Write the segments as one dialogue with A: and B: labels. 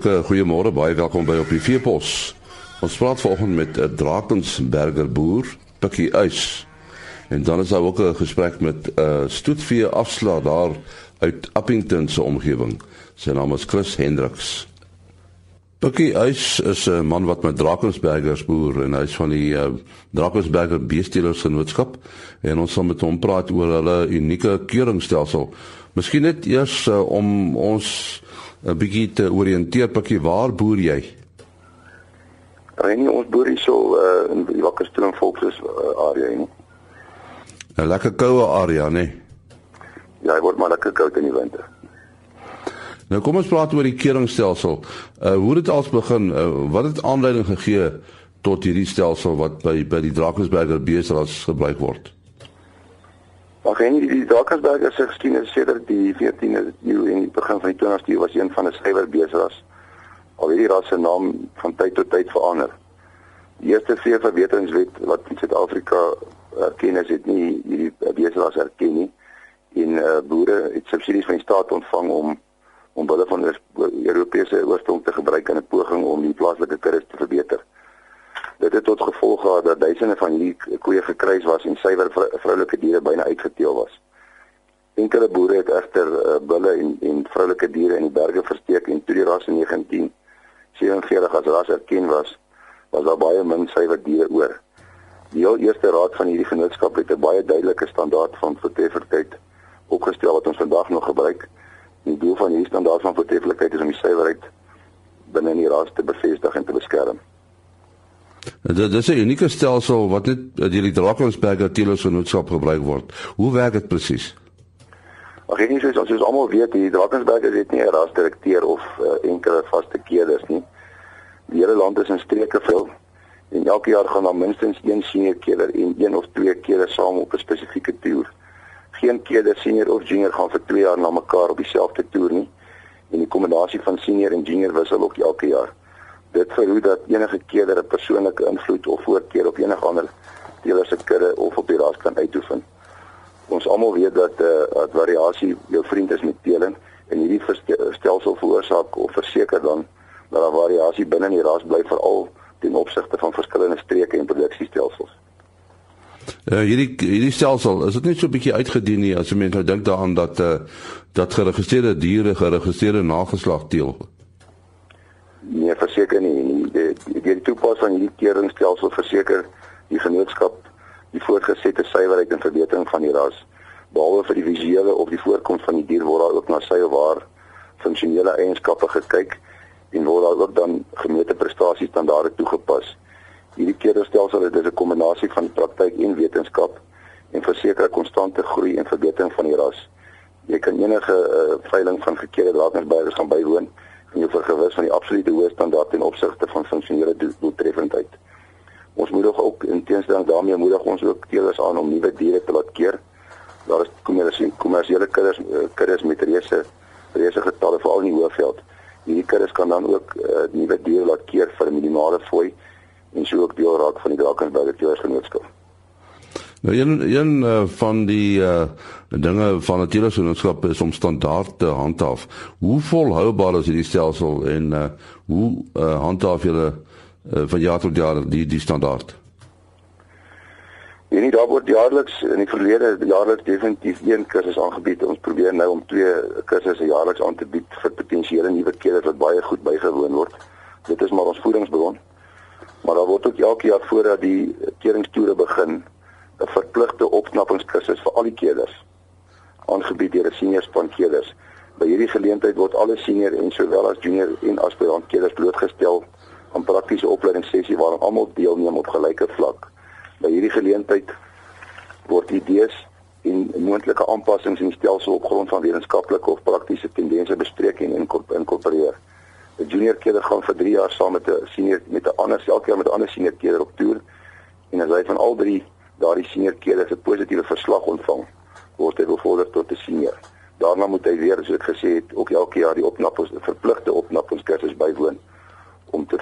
A: hartlike goeiemôre, baie welkom by op die Veepos. Ons praat vanoggend met 'n Drakensberger boer, Pikkie Uys. En dan is daar ook 'n gesprek met 'n uh, stoetvee afslaer daar uit Appington se omgewing. Sy naam is Chris Hendriks. Pikkie Uys is 'n man wat met Drakensbergers boer en hy's van die uh, Drakensberger Beestelers Genootskap en ons gaan met hom praat oor hulle unieke keuringstelsel. Miskien net eers uh, om ons 'n bietjie te oriënteer Pikkie, waar boer jy?
B: Ja, nie ons boer hier so uh, in die Wakkerstroom volks uh, area nie.
A: 'n Lekker koue area, nê? Nee?
B: Ja, hy word maar lekker koud in die winter.
A: Nou kom ons praat oor die keringstelsel. Uh hoe het dit als begin? Uh, wat het aanleiding gegee tot hierdie stelsel wat by by die Drakensberger beesras gebruik word?
B: Maar en die Drakensberger se geskiedenis sedert die 14de eeu en die begin van die 20ste eeu was een van 'n skrywer beesras. Al hierdie ras se naam van tyd tot tyd verander. Die eerste veeverbeteringswet wat in Suid-Afrika erken is, het nie hierdie beesras erken nie en uh, boere het subsidies van die staat ontvang om om hulle van Europese oorsprong te gebruik in 'n poging om die plaaslike kuddes te verbeter. Dit het tot gevolg gehad dat duisende van hierdie koeie gekruis was en suiwer vroulike diere byna uitgeteel was. Enkele boere het egter uh, bulle en en vroulike diere in die berge versteek en toe die ras in 1947 as ras erken was, was daar baie min suiwer diere oor. Die heel eerste raad van hierdie genootskap het 'n baie duidelike standaard van vertreffelikheid opgestel wat ons vandag nog gebruik. Die doel van hierdie standaard van vertreffelikheid is om die suiwerheid binne die ras te bevestig en te beskerm.
A: Dit is 'n unieke stelsel wat net deur die Drakensberger Teelers Genootskap gebruik word. Hoe werk dit presies?
B: Ag nee, soos ons almal weet, die Drakensberger het nie 'n rasdirekteur of uh, enkele vaste keerders nie. Die hele land is in streke veel en elke jaar gaan daar minstens een senior keerder en een of twee keerders saam op 'n spesifieke toer. Geen keerder senior of junior gaan vir 2 jaar na mekaar op dieselfde toer nie. En die kombinasie van senior en junior wissel ook elke jaar. Dit verhoed dat enige keerder 'n persoonlike invloed of voorkeur op enige ander teeler se kudde of op die ras kan uitoefen. Ons almal weet dat eh uh, dat variasie jou vriend is met teeling en hierdie stelsel veroorsaak of verseker dan dat daar variasie binne die ras bly veral ten opsigte van verskillende streke en produksiestelsels.
A: Uh, hierdie hierdie stelsel is dit net so 'n bietjie uitgedien nie as jy mens nou dink daaraan dat uh, dat geregistreerde diere geregistreerde nageslag deel.
B: Nee, verseker nie. Die die, die toepas van hierdie keringsstelsel verseker die genootskap die voortgesette suiwerheid en verbetering van die ras. Behalwe vir die visuele of die voorkoms van die dier word daar ook na sy of haar funksionele eienskappe gekyk en word daar ook dan gemeete prestasiestandaarde toegepas. Hierdie keringsstelsel is 'n kombinasie van praktyk en wetenskap en verseker 'n konstante groei en verbetering van die ras. Jy kan enige uh, veiling van gekeerde drakensbergers gaan bywoon en jy vergewis van die absolute hoë standaard ten opsigte van funksionele doeltreffendheid. Ons moedig ook in teenstelling daarmee moedig ons ook teelers aan om nuwe diere te laat keer. Daar is kommersiële kommersiële kuddes eh, kuddes met reuse reuse getalle veral in die Hoëveld. Hierdie kuddes kan dan ook uh, nuwe diere laat keer vir 'n minimale fooi en so ook deel raak van die Drakensberg Teelersgenootskap.
A: Nou een een uh, van die uh, dinge van natuurlike genootskap is om standaard te handhaaf. Hoe volhoubaar is hierdie stelsel en uh, hoe uh, handhaaf julle uh, van jaar tot jaar die die standaard?
B: En nie daar word jaarliks in die verlede jaarliks definitief een kursus aangebied. Ons probeer nou om twee kursusse jaarliks aan te bied vir potensiële nuwe keerders wat baie goed bygewoon word. Dit is maar ons voedingsbron. Maar daar word ook elke jaar voordat die keringstoere begin 'n verpligte opknappingskursus vir al die keerders aangebied deur 'n senior span keerders. By hierdie geleentheid word alle senior en sowel as junior en aspirant keerders blootgestel aan praktiese opleidingssessie waarin almal deelneem op gelyke vlak. By hierdie geleentheid word idees en moontlike aanpassings in stelsel op grond van wetenskaplike of praktiese tendense bespreek en inkorporeer. 'n Junior keerder gaan vir 3 jaar saam met 'n senior met 'n ander elke jaar met 'n ander senior keerder op toer en as hy van al drie daardie senior keerders 'n positiewe verslag ontvang, word hy bevorder tot 'n senior. Daarna moet hy weer, soos ek gesê het, ook elke jaar die opnappings verpligte opnappingskursus bywoon om te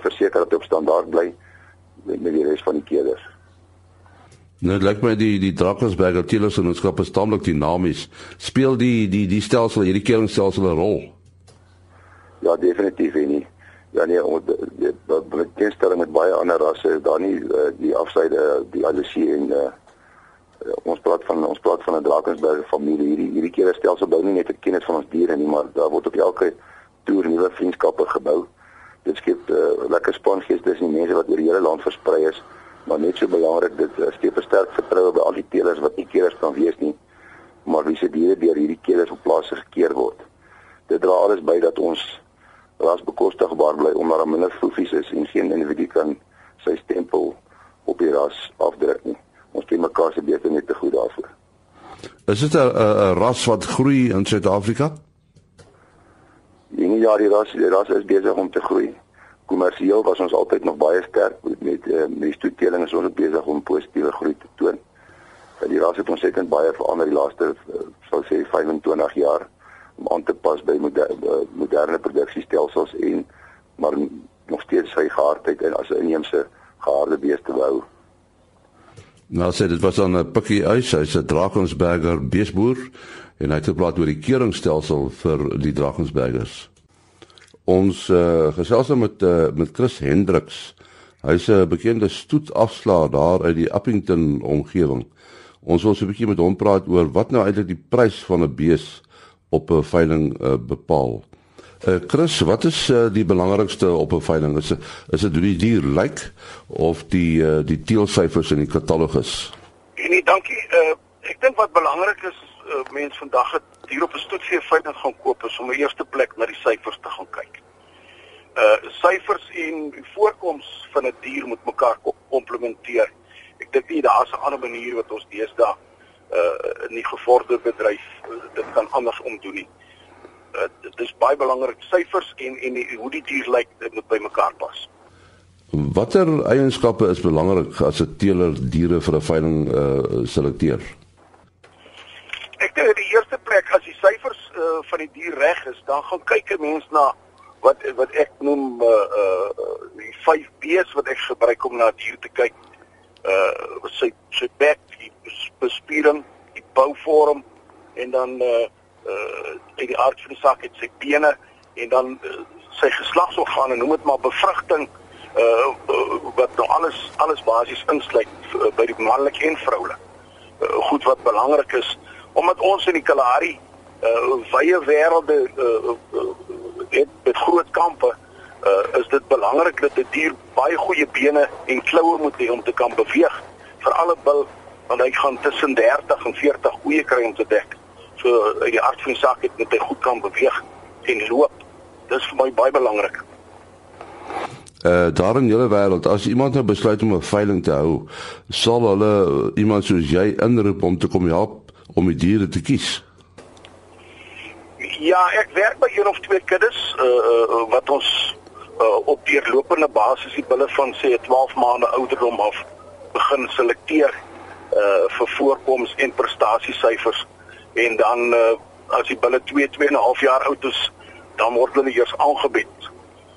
B: verseker dat hy op standaard bly met, met die res van die keerders.
A: Nou lyk my die die Drakensberger Teelersgenootskap is taamlik dinamies. Speel die die die stelsel hierdie keringstelsel 'n rol?
B: Ja, definitief nie. Ja nee, ons met teenstelling met baie ander rasse is daar nie uh, die afsyde die allisie en uh, ons praat van ons praat van 'n Drakensberg familie. Hierdie hierdie keer stelsel bou nie net 'n kennis van ons diere nie, maar daar word op elke toer nuwe vriendskappe gebou. Dit skep uh, lekker spangees tussen die mense wat oor die hele land versprei is, maar net so belangrik dit uh, skep versterk vertroue by al die teelers wat nie keers kan wees nie, maar wie se diere deur hierdie keers op plase gekeer word. Dit dra alles by dat ons ras bekostigbaar bly omdat daar minder foefies is en geen individu kan sy stempel op die ras afdruk nie ons ken mekaar se beter net te goed daarvoor.
A: Is dit 'n ras wat groei in Suid-Afrika?
B: Nee, ja, die ras, die ras is besig om te groei. Kommersieel was ons altyd nog baie sterk met met, met die stoeteling is ons besig om positiewe groei te toon. Dat die ras het ons sekond baie verander die laaste uh, sou sê 25 jaar om aan te pas by moderne, uh, moderne produksiestelsels en maar nog steeds sy gehardheid en as 'n inheemse geharde beeste behou.
A: Nou sê dit was dan 'n pikkie eis, hy's 'n Drakensberger beesboer en hy het gepraat oor die keringstelsel vir die Drakensbergers. Ons uh, gesels nou met uh, met Chris Hendriks. Hy's 'n bekende stoetafslaer daar uit die Appington omgewing. Ons wil so 'n bietjie met hom praat oor wat nou eintlik die prys van 'n bees op 'n veiling uh, bepaal. Uh, Chris, wat is uh, die belangrikste op 'n veiling? Is is dit hoe die dier lyk of die uh, die teelsyfers in die katalogus?
C: Nee, dankie. Uh, ek dink wat belangrik is, uh, mense vandag het hier op 'n stoetvee veiling gaan koop is om in eerste plek na die syfers te gaan kyk. Uh syfers en die voorkoms van 'n dier moet mekaar komplementeer. Ek dink nie daar's 'n ander manier wat ons deesdae uh in die gevorderde bedryf uh, dit kan anders omdoen nie uh, dit is baie belangrik syfers en en die, hoe die dier lyk dit moet by mekaar pas.
A: Watter eienskappe is belangrik as 'n teeler diere vir 'n veiling uh, selekteer?
C: Ek dink die eerste plek as die syfers uh, van die dier reg is, dan gaan kyk 'n mens na wat wat ek noem uh uh die 5 B's wat ek gebruik om na dier te kyk. Uh sy sy bek, die bespiering, die bouvorm en dan uh uh uit die aard van die saak het sy bene en dan uh, sy geslagsorgane, noem dit maar bevrugting uh, uh wat nou alles alles basies insluit uh, by die manlik en vroulik. Uh, goed wat belangrik is omdat ons in die Kalahari uh wye wêrelde uh, uh het met groot kampe uh is dit belangrik dat 'n die dier baie goeie bene en kloue moet hê om te kan beweeg vir alle bil want hy gaan tussen 30 en 40 goeie kry om te dek so uit die aard van die saak het met hy goed kan beweeg en loop. Dis vir my baie belangrik.
A: Uh daar in julle wêreld as iemand nou besluit om 'n veiling te hou, sal hulle iemand soos jy inroep om te kom help om die diere te kies.
C: Ja, ek werk by een of twee kuddes uh, uh wat ons uh, op deurlopende basis die bulle van sê 12 maande ouderdom af begin selekteer uh vir voorkoms en prestasiesyfers en dan uh, as die bulle 2 2 en 'n half jaar oud is, dan word hulle eers aangebied.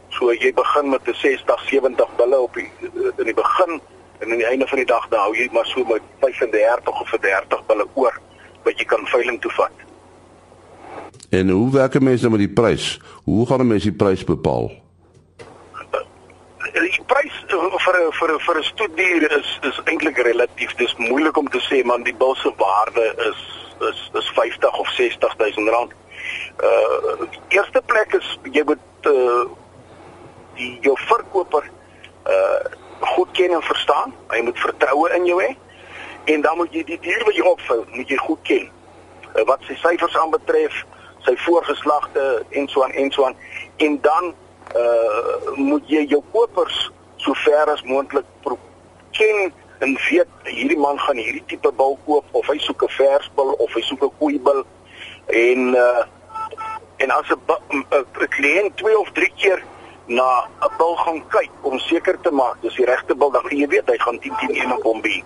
C: So jy begin met 'n 60 70 bulle op die in die begin en aan die einde van die dag dan hou jy maar so met 35 of 30 bulle oor wat jy kan veiling toe vat.
A: En hoe werk mense met die prys? Hoe gaan mense die prys bepaal?
C: Eh, die prys vir vir vir 'n stoetdier is is eintlik relatief. Dis moeilik om te sê man die bil se waarde is is is 50 of 60000 rand. Uh eerste plek is jy moet uh die jou verkoper uh goed ken en verstaan. Hy moet vertroue in jou hê. En dan moet jy die dier wat jy opvou, moet jy goed ken. Uh, wat sy syfers aanbetref, sy voorgeslagte en so aan en so aan. En dan uh moet jy jou kopers so ver as moontlik ken en weet hierdie man gaan hierdie tipe bil koop of hy soek 'n versbil of hy soek 'n koeibil en uh, en as 'n kliënt twee of drie keer na 'n bil gaan kyk om seker te maak dis die regte bil dan jy weet hy gaan 10 10 1 op hom be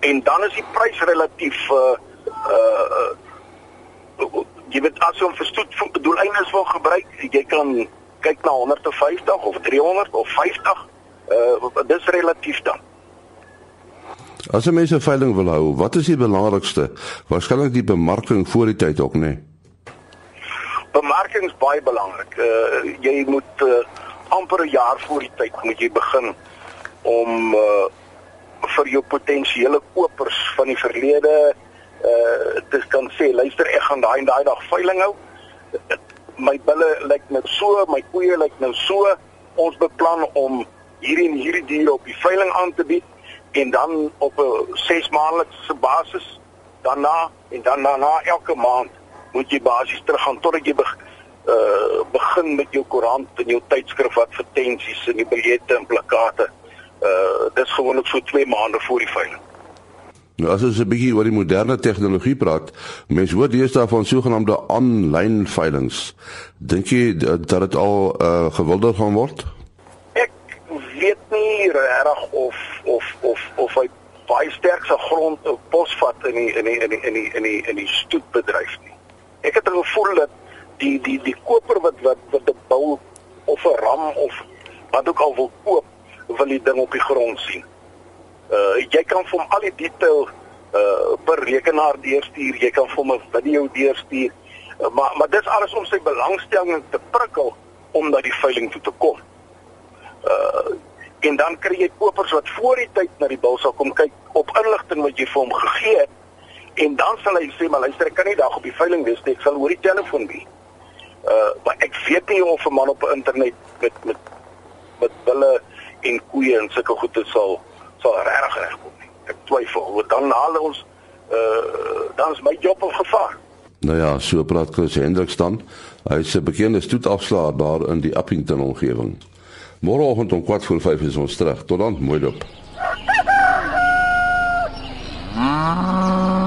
C: en dan is die prys relatief uh uh jy weet as jy hom vir stoet doeleindes wil gebruik jy kan kyk na 150 of 300 of 50 uh dis relatief dan
A: As jy mense veiling wil hou, wat is die belangrikste? Waarskynlik die bemarking voor die tyd ook, nê? Nee?
C: bemarking is baie belangrik. Uh jy moet uh, amper 'n jaar voor die tyd moet jy begin om uh vir jou potensiële kopers van die verlede uh te kan sê luister ek gaan daai en daai dag veiling hou. My bulle lyk nou so, my koeie lyk nou so. Ons beplan om hierdie en hierdie diere op die veiling aan te bied en dan op 'n 6 maandelikse basis daarna en dan daarna elke maand moet jy basies teruggaan totdat jy begin uh begin met jou koerant en jou tydskrif advertensies en die biljette en plakate. Uh dis gewoonlik so 2 maande voor die veiling.
A: Nou as ons 'n bietjie oor die moderne tegnologie praat, mense hoor deesdae van sogenaamde aanlyn veilings. Dink jy dat dit al uh gewilder gaan word?
C: Ek weet nie regtig of of of of hy baie sterk se grond op posvat in die in die in die in die in die in die stoetbedryf nie. Ek het 'n gevoel dat die die die koper wat wat wat 'n bou of 'n ram of wat ook al wil koop, wil die ding op die grond sien. Uh jy kan vir hom al die detail uh per rekenaar deurstuur, jy kan vir hom 'n video deurstuur. Uh, maar maar dis alles om sy belangstelling te prikkel om na die veiling toe te kom. Uh en dan kry jy kopers wat voor die tyd na die bil sal kom kyk op inligting wat jy vir hom gegee het en dan sal hy sê maar luister ek kan nie dag op die veiling wees nie ek sal oor die telefoon wees uh maar ek weet nie of 'n man op internet met met met hulle en koeie en sulke goede sal sal regtig regkom nie. Ek twyfel. Want dan haal ons uh dan is my job op gevaar.
A: Nou ja, so praat Chris Hendriks dan. Hy is 'n bekende stoetafslaer daar in die Appington omgewing. Môreoggend om 4:45 is ons terug. Tot dan, mooi dop. Ah.